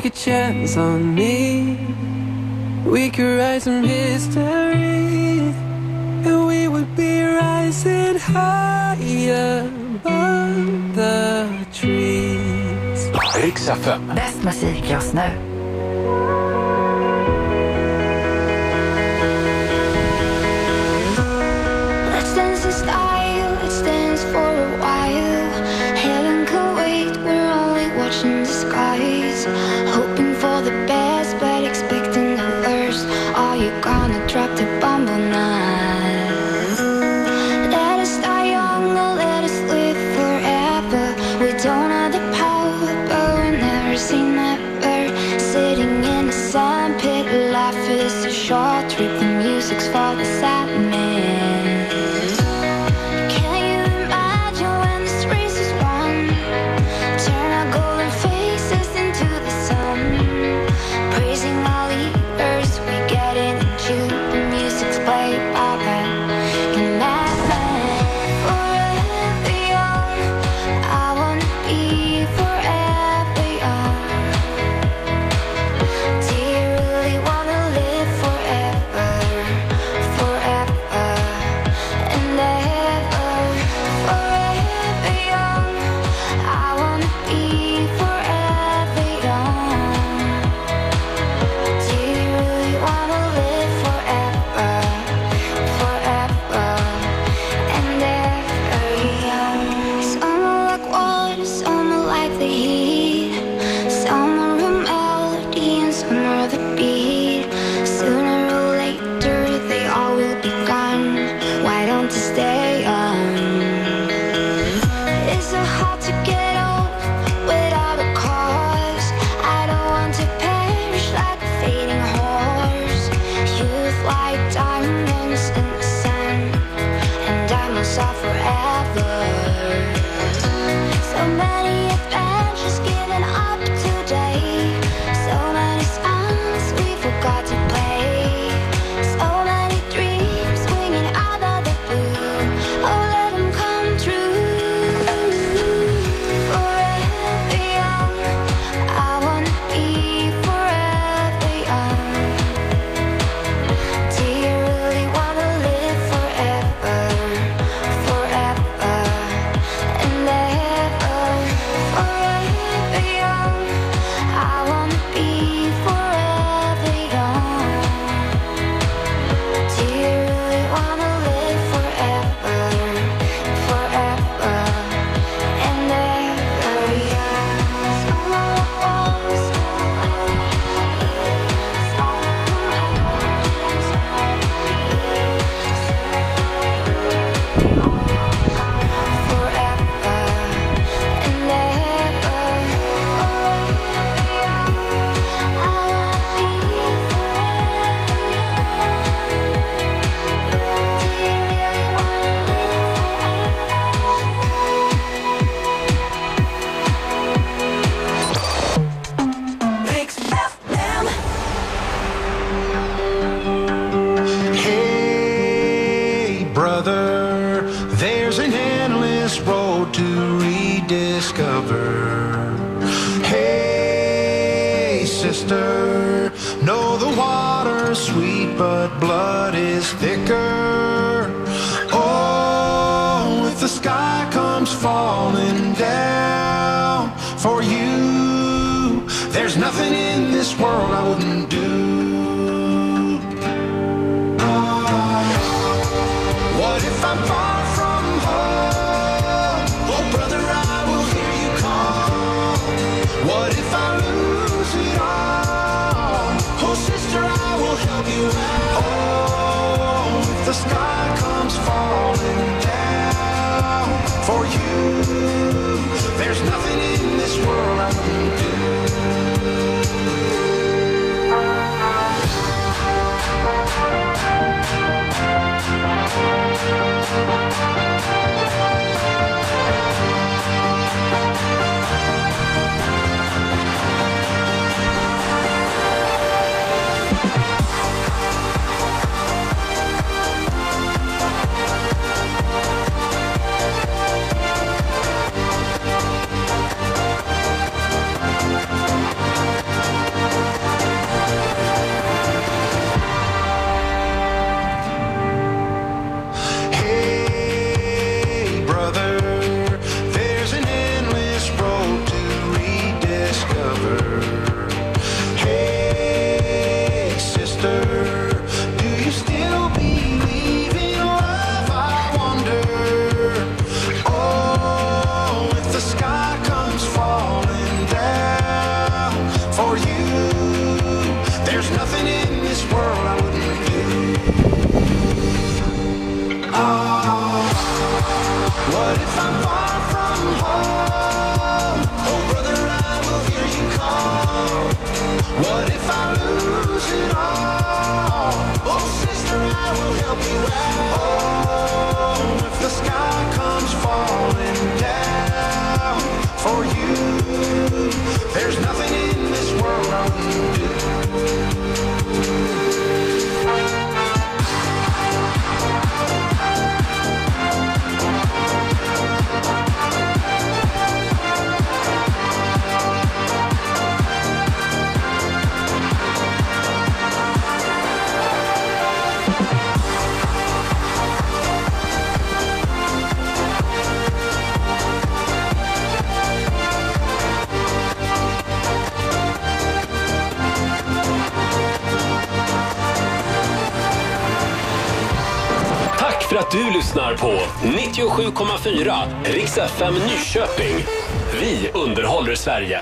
take a chance on me. We could write some history, and we would be rising higher above the trees. RIX Bäst musik just nu. this a short trip. The music's for the sound. to rediscover. Hey, sister, know the water's sweet, but blood is thicker. Oh, if the sky comes falling down for you, there's nothing in this world I wouldn't do. the sky comes falling down for you. There's nothing in this world I can do. This world I wouldn't do. Oh, what if I'm far from home? Oh, brother, I will hear you call. What if I lose it all? Oh, sister, I will help you out. Oh, if the sky comes falling down for you, there's nothing in this world I wouldn't att du lyssnar på 97,4 Riks FM Nyköping. Vi underhåller Sverige.